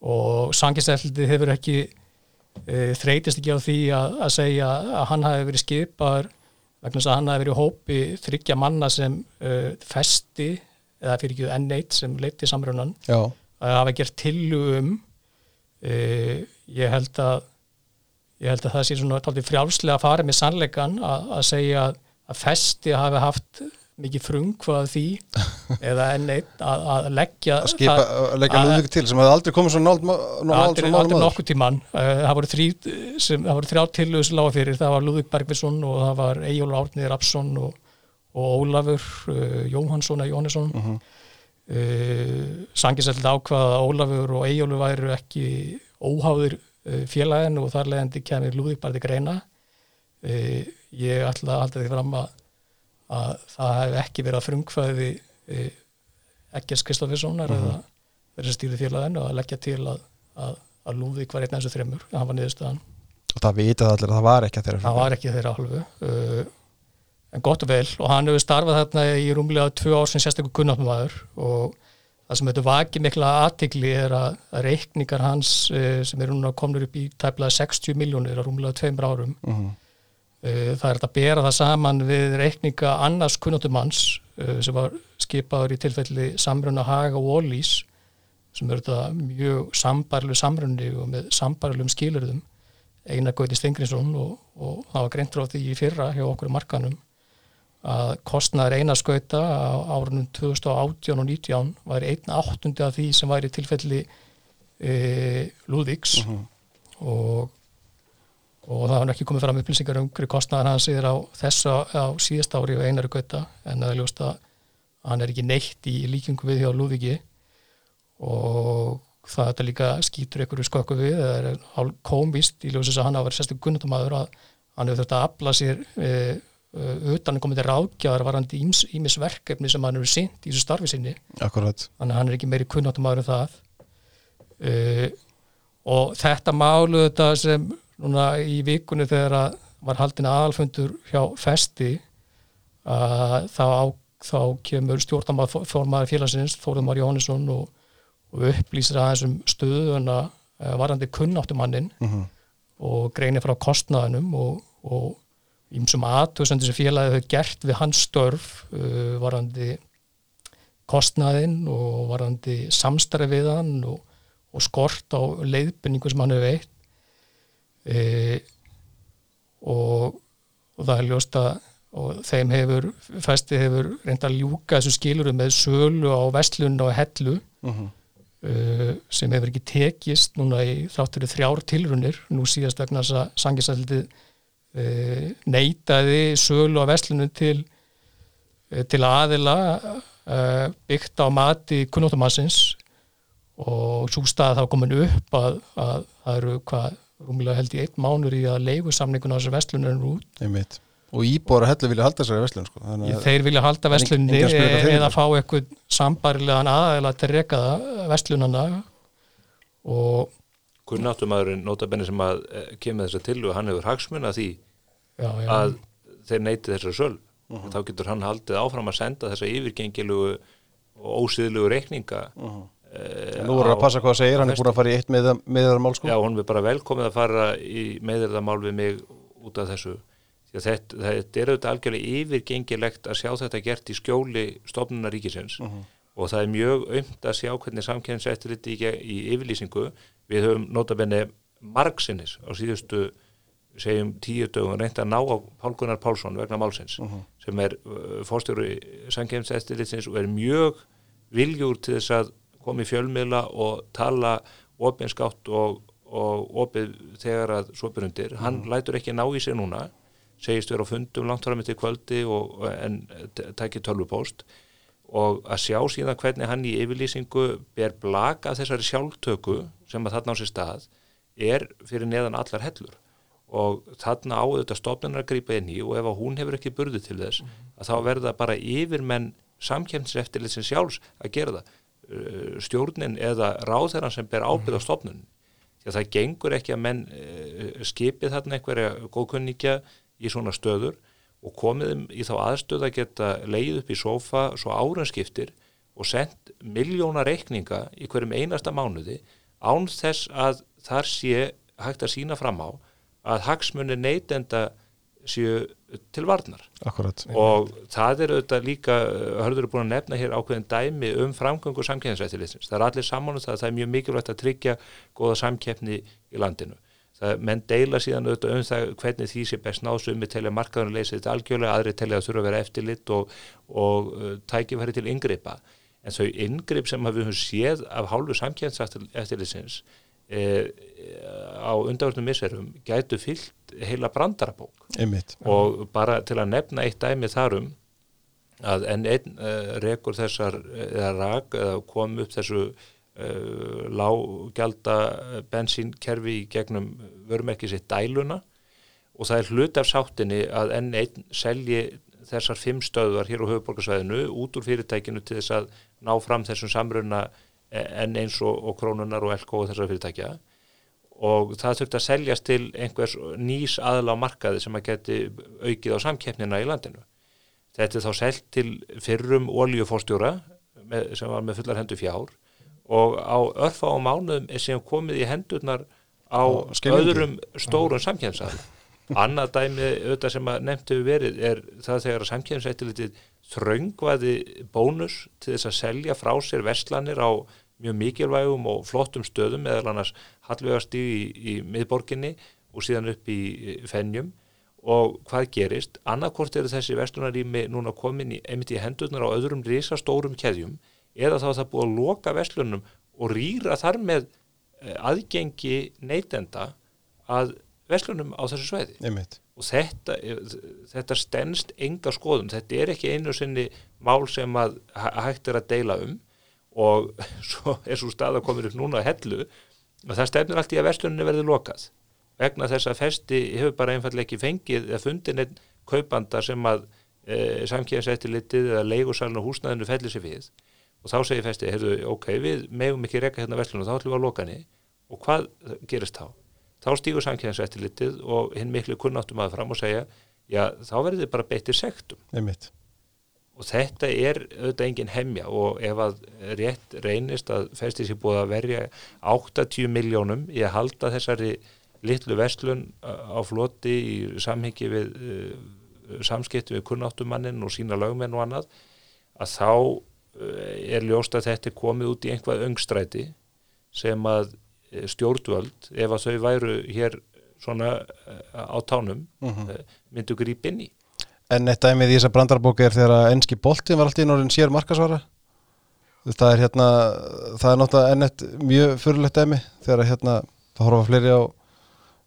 og sanginsefliti hefur ekki e, þreytist ekki á því að, að segja að hann hafi verið skipaður vegna þess að hann hafi verið í hópi þryggja manna sem e, festi eða fyrir ekki N1 sem leiti samrjónan Já, að hafa gert tillugum e, ég held að ég held að það sé svona tóltið frjálslega að fara með sannleikan að, að segja að, að festi hafi haft mikið frungvað því [LAUGHS] eða N1 að, að leggja að skipa, að leggja Lúðvík til sem hefði aldrei komið svo nált aldrei, aldrei nokkuð tíman það voru þrý sem, það voru þrjá tilöðu sem lága fyrir, það var Lúðvík Bergvinsson og það var Eyjól Árnir Rapsson og, og Ólafur uh, Jóhansson eða Jóhannesson. Uh Mhm. sangiseld ákvað að Ólafur og Eyjólu væru ekki óháður uh, félagin og þar leðandi kemur Lúðvík bara til greina. Uh, ég ætla að halda því fram að að það hef ekki verið að frumkvæði e, Ekkers Kristofferssonar eða verið stýrið félaginu að leggja til að, að, að Lúðvík var einn af þessu þreymur, það var niðurstaðan. Og það vitað allir að það var ekki að þeirra það var ekki þeirra hálfu en gott og vel. Og hann hefur starfað þarna í rúmlega tvö ár sem sérstaklega kunnáttumæður og það sem þetta vaki mikla aðtikli er að, reikningar hans uh, sem er núna komnur upp í tæplega 60 miljónir á rúmlega tveimur árum Mhm. uh, það er að bera það saman við reikninga annars kunnáttumanns uh, sem var skipaður í tilfelli samruna Haga og Ólís sem eru þetta mjög sambarlu samrunni og með sambarlum skilurðum Einar Gauti Stengrinsson og, og það var greint frá því í fyrra hjá okkur markanum að kostnaður Einar Skauta á árunum 2018 og 19 var einn áttundi af því sem var í tilfelli e, Lúðvíks. Og, og það var ekki komið fram upplýsingar um hverju kostnaður hans er á þessu á síðast ári og Einar Gauta en það er ljóst að hann er ekki neitt í líkingu við hjá Lúðvíki. Og það þetta líka skýtur einhverju skökku við eða er hálf komist í ljósis að hann hafa verið sérstu gunnutumæður að hann hefur þurft að afla sér e, utan að komið til ráðgjafar varandi ímis verkefni sem hann hefur sint í þessu starfi sinni. Akkurat. Þannig að hann er ekki meiri kunnátumæður en það. E, og þetta málu þetta sem núna í vikunni þegar að var haldin aðalfundur hjá festi að þá, á, þá kemur stjórnarmaður félagsins Þórðumar Jóhannesson og, og upplýsir aðeins um stöðuna uh, varandi kunnáttumannin Mhm. og greinir frá kostnaðinum og, og ímsum aðtöðsendur sem félagið hefur gert við hans störf uh, varandi kostnaðinn og varandi samstarfi við hann og, og skort á leiðbynningu sem hann hefur veitt e, og, og það er ljóst að og þeim hefur, fæsti hefur reynda að ljúka þessu skilurum með sölu á vestlun og hellu Mhm. uh, sem hefur ekki tekist núna í þráttur þrjár tilrunir nú síðast vegna þess að sanginsældið uh, neitaði sölu á vestlunum til uh, til aðila uh, byggt á mati kunnóttumassins og svo stað þá komin upp að, að það eru hvað rúmlega held í einn mánur í að leigu samningun á þessu vestlunum er út Einmitt. og íbúar að hellu vilja halda þessari verslun sko. þannig að þeir vilja halda Það vestlunni spurningar fyrir eða það. fá eitthvað sambarilegan aðeila til reka það vestlunana og kunnáttumæðurinn notabenni sem að eh, kemur þessa til og hann hefur hagsmuna því já, já, að þeir neyti þessar söl og þá getur hann haldið áfram að senda þessa yfirgengilugu og ósýðlugu reikninga eh, nú voru að passa hvað það segir, hann er búin að fara í eitt með, með mál sko. Já, hún er bara velkomið að fara í meðirðamál við mig út af þessu. Þetta, þetta er auðvitað algjörlega yfirgengilegt að sjá þetta gert í skjóli stofnunar ríkisins. Og það er mjög aumt að sjá hvernig í, ge- í yfirlýsingu við höfum notabenni margsinnis á síðustu segjum tíu dögum reynd að ná á Pál Gunnar Pálsson vegna málsins sem er uh, fórstjóru samkjæmseftirlitsins og er mjög viljúr til þess að koma í fjölmiðla og tala opinskátt og, og opið þegar að svo byrjundir. Hann lætur ekki ná í sig núna, segist vera á fundum langt fram til kvöldi og, en tækir tölvupóst og að sjá síðan hvernig hann í yfirlýsingu ber blaka þessari sjálftöku sem að þarna á sér stað er fyrir neðan allar hellur og þarna á þetta stofnunar að grípa inn í og ef hún hefur ekki burði til þess að þá verða bara yfirmenn samkjæmseftirlitsin sjálfs að gera það. Uh, stjórnin eða ráðherran sem ber ábyrð á stofnun því að það gengur ekki að menn uh, skipið þarna einhverja góðkunningja í svona stöður og komið þeim í þá aðstöð að geta leið upp í sofa svo áranskiptir og sendt miljóna reikninga í hverjum einasta mánuði án þess að þar sé hægt að sína fram á að hagsmunni neytenda séu til varnar Akkurat og það er auðvitað líka uh, hörður er búin að nefna hér ákveðin dæmi um framgöngu samkeppnisrættilistins. Það er allir saman um það að það er mjög mikilvægt að tryggja góða samkeppni í landinu. Það menn deila síðan auðvitað um það hvernig því sé best náðu sumi telja markaðurinn leysið þetta algjörlega, aðri telja að þurfa að vera eftirlit og, og uh, tækifæri til yngripa. En þau yngripp sem við höfum séð af hálfu samkeppnisrættilistins e, á undanvörnum misserum gætu fyllt heila brandarabók. Einmitt. og bara til að nefna eitt dæmi þarum að enn einn uh, rekur þessar eða rak eða kom upp þessu uh, lággelda bensínkerfi í gegnum vörumerki sitt dæluna. Og það er hlut af sáttinni að enn einn selji þessar fimm stöðvar hér á höfuborgarsvæðinu út úr fyrirtækinu til þess að ná fram þessum samruna en eins og, og krónunar og elko og þessar fyrirtækja og það þurfti að seljast til einhvers nýs aðla á markaði sem að geti aukið á samkeppnina í landinu. Þetta er þá selgt til fyrrum oljufórstjóra sem var með fullar hendur fjár og á örfa á mánuðum er sem komið í hendurnar á öðrum stórum samkjæmsaðal. Annað dæmi auðvitað sem að nefnt hefur verið er það þegar að samkjæmsættilitið þröngvaði bónus til þess að selja frá sér verslanir á mjög mikilvægum og flottum stöðum eða annars hallvegast í, í miðborginni og síðan upp í fennjum og hvað gerist, annarkort eru þessi verslunarími núna komin í, í hendurnar á öðrum risastórum keðjum eða þá það búið að loka verslunum og rýra þar með aðgengi neytenda að verslunum á þessu sveiði Einmitt. og þetta, þetta stennst enga skoðum, þetta er ekki einu sinni mál sem að hægt er að deila um og [LAUGHS] svo er svo stað að komið upp núna að hellu og það stefnir allt í að verslunni verði lokað vegna þess að festi hefur bara einfallega ekki fengið eða fundin einn kaupanda sem að e, samkjæðansættilitið eða leigusalun og húsnæðinu fellir sér við og þá segir festi, heyrðu, ok, við megum ekki reyka hérna verslunum, þá ætlum við að loka henni og hvað gerist þá? Þá stýgur samkjæðansættilitið og hinn miklu kunnáttum að fram og segja, já, þá verður þið bara beittir sektum Einmitt. Og þetta er auðvitað engin hemja og ef að rétt reynist að festi sér búið að verja 80 miljónum í að halda þessari litlu vestlun á floti í samhengi við uh, samskipti við kunnáttumannin og sína lögmenn og annað að þá uh, er ljóst að þetta er komið út í einhvað öngstræti sem að stjórnvöld ef að þau væru hér svona uh, á tánum mm -hmm. myndu grípinn í En eitt dæmið í þessa brandarbóki er þegar að enski boltin var alltaf í norðin sér markasvara það er hérna það er náttúrulega ennett mjög fyrirlegt dæmi þegar hérna það horfa fleiri á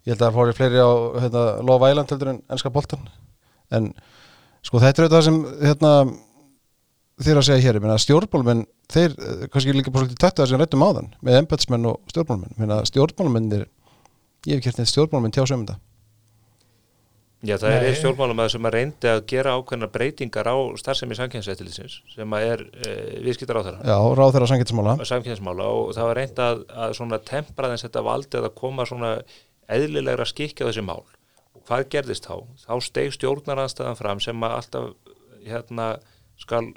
ég held að það horfa fleiri á hérna, Love Island heldur en enska boltan en sko þetta er það sem hérna þér að segja hér, ég meina stjórnbólmenn þeir, kannski líka bara svolítið tættu það sem rættum á þann með embedsmenn og stjórnbólmenn ég meina stjórnbólmennir ég hef kert neitt stjórnbólmenn tjá sömunda Já, það Nei. er stjórnmálumæður sem að reyndi að gera ákveðna breytingar á starfsemi samkjæmsættilisins sem að er e, viðskiptar á þeirra. Já, ráð þeirra samkjæmsmála. Samkjæmsmála og það var reynd að, að svona tempraðins þetta valdi að koma svona eðlilegra skikja þessi mál. Og hvað gerðist þá? Þá steg stjórnaranstæðan fram sem að alltaf hérna skal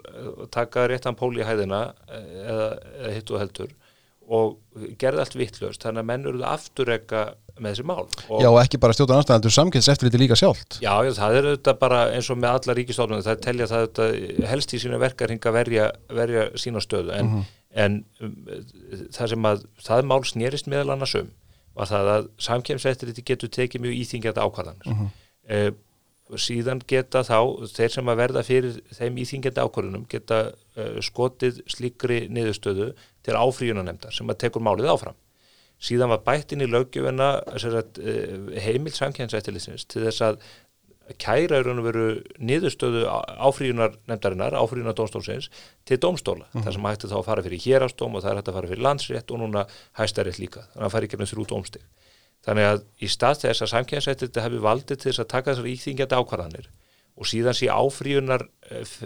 taka réttan pól í hæðina eða, eða hitt og heldur og gerði allt vittlust þannig að menn eruðu afturrega með þessi mál. Og já og ekki bara stjórnar anstæðandur samkynns eftir liti líka sjálft. Já, það er auðvitað bara eins og með alla ríkistofnum það telja það auðvitað helst í sína verkarhinga verja, verja sína stöðu en, mm -hmm. en um, það sem að það mál snýrist meðal annars um var það að samkynns eftir liti getur tekið mjög íþingjata ákvarðanir. Mm -hmm. eh, síðan geta þá þeir sem að verða fyrir þeim íþingjandi ákvarðunum geta uh, skotið slíkri niðurstöðu til áfríunanemndar sem að tekur málið áfram síðan var bættin í löggjöfuna heimilt samkjænsættilisins til þess að kæra í raun og veru niðurstöðu áfríunar nefndarinnar, áfríunar dómstólsins til dómstóla, mm -hmm. þar sem hætti þá að fara fyrir hérastóm og það er hætti að fara fyrir landsrétt og núna hæstarétt líka, þannig að það fari ekki með þrjú dómstig. Þannig að í stað þess að samkjænsættiliti hefði valdið til þess að taka þessar íþingjandi ákvarðanir og síðan sé áfríunar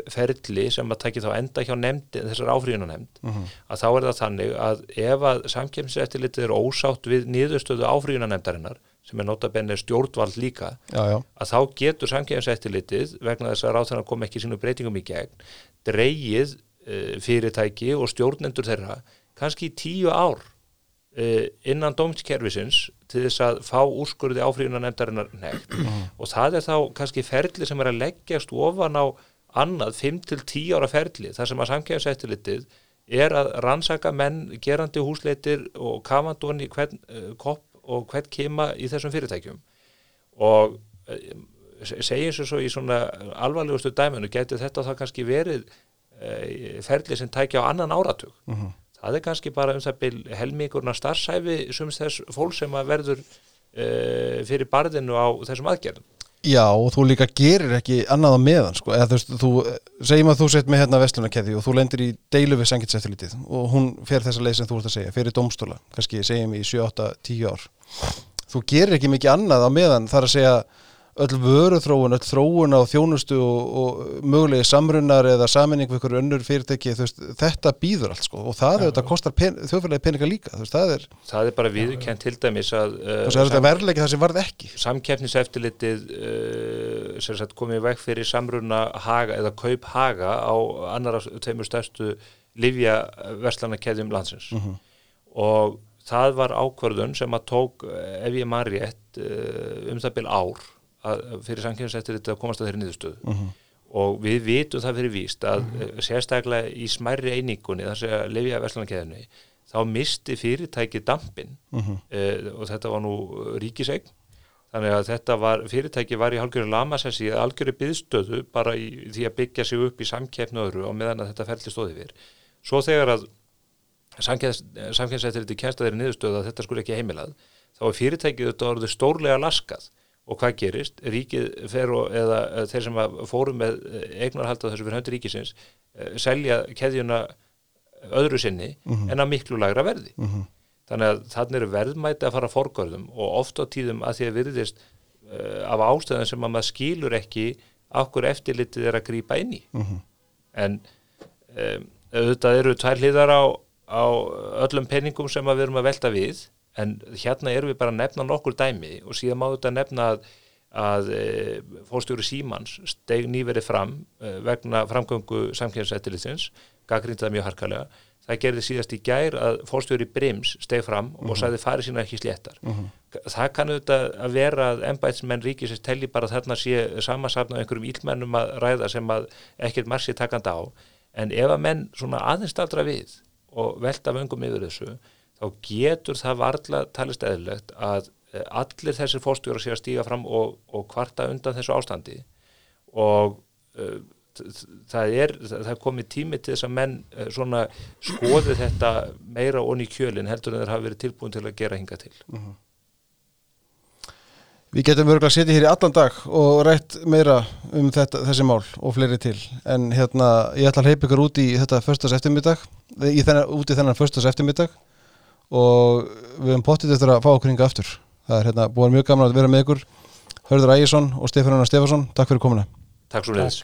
ferli sem að taki þá enda hjá nefndi, þessar áfríunar nefnd uh -huh. að þá er það þannig að ef að samkjæmseftilitið er ósátt við niðurstöðu áfríunar nefndarinnar sem er notabenni stjórnvald líka já, já. að þá getur samkjæmseftilitið vegna þess að ráþarna kom ekki sínu breytingum í gegn dreyið uh, fyrirtæki og stjórnendur þeirra kannski í tíu ár uh, innan dómskerfisins til þess að fá úrskurði áfríðunar nefndarinnar nefnd mm. og það er þá kannski ferli sem er að leggjast ofan á annað 5-10 ára ferli þar sem að samkjæðsættilitið er að rannsaka menn gerandi húsleitir og kavandón í hvern uh, kopp og hvern kema í þessum fyrirtækjum. Og uh, segjum svo svo í svona alvarlegustu dæminu getur þetta þá kannski verið uh, ferli sem tækja á annan áratug? Mm það er kannski bara um það byl helmingurna starfsæfi sem þess fólk sem að verður uh, fyrir barðinu á þessum aðgerðum. Já og þú líka gerir ekki annað á meðan sko, eða þú veist, þú, segjum að þú sett með hérna vestlunarkeði og þú lendir í deilu við sengilseftilitið og hún fer þessa leið sem þú ert að segja, fyrir domstóla, kannski segjum í 7-8-10 ár. Þú gerir ekki mikið annað á meðan þar að segja öll vöruþróun, öll þróun á þjónustu og, og mögulegi samrunnar eða saminning við ykkur önnur fyrirtæki veist, þetta býður allt sko og það ja, kostar pen, þjóðfélagi peninga líka veist, það er, það er bara viðkent til dæmis að þú veist, það þetta verðlegi það sem varð ekki. Samkeppniseftilitið uh, komið vekk fyrir samrunna haga eða kaup haga á annara tveimur stærstu livja verslanakeðjum landsins. Mhm. og það var ákvörðun sem að tók, eh, ef ég man rétt uh, um það bil ár að, fyrir samkeppniseftilitið að komast að þeirri niðurstöðu. Mhm. og við vitum það fyrir víst að mm sérstaklega í smærri einingunni þar sem að lifja verslanakeðinu þá misti fyrirtæki dampin Mhm. uh, og þetta var nú ríkisegn þannig að þetta var, fyrirtæki var í hálfgjörðu lamasessi, algjörðu byðstöðu bara í því að byggja sig upp í samkeppnu öðru og meðan að þetta ferli stóði fyrir svo þegar að samkeppnisættir þetta kjænst að þeirri niðurstöðu að þetta skulle ekki heimilað þá er fyrirtækið þetta orðið stórlega laskað og hvað gerist? Ríkið fer og, eða þeir sem að fóru með eignarhald á þessu fyrir höndur ríkisins eh, selja keðjuna öðru sinni en að miklu lagra verði. Þannig að þannig eru verðmæti að fara forgörðum og oft á tíðum að því að virðist uh, af ástöðan sem að maður skilur ekki okkur eftirlitið er að grípa inn í. En um, auðvitað eru tvær hliðar á, á öllum penningum sem að við erum að velta við en hérna erum við bara að nefna nokkur dæmi og síðan má þetta nefna að, að e, fórstjóri Símans steg nýverið fram e, vegna framgöngu samkjæmsættilitsins gaggrindað mjög harkalega. Það gerði síðast í gær að fórstjóri Brims steg fram og sagði farið sína ekki sléttar. Það kann auðvitað að vera að embætsmenn ríkisins telli bara þarna sé samansafna einhverjum ílmennum að ræða sem að ekkert marsi takanda á. En ef að menn svona aðeins staldra við og velta vöngum yfir þessu þá getur það varla talist eðlilegt að eh, allir þessir fórstjóra sé að stíga fram og, og kvarta undan þessu ástandi. Og uh, það er, það er komið tími til þess að menn uh, svona skoði þetta meira onni í kjölinn heldur en þeir hafa verið tilbúin til að gera hinga til. Við getum örgulega setja hér í allan dag og rætt meira um þetta, þessi mál og fleiri til. En hérna, ég ætla að hleypa ykkur út í þetta förstas eftirmiddag, í þennan, út í þennan förstas eftirmiddag og við höfum pottið eftir að fá okkur yngi aftur. Það er hérna búin mjög gaman að vera með ykkur. Hörður Ægjesson og Stefán Hannar Stefansson Takk fyrir komuna. Takk svo leiðis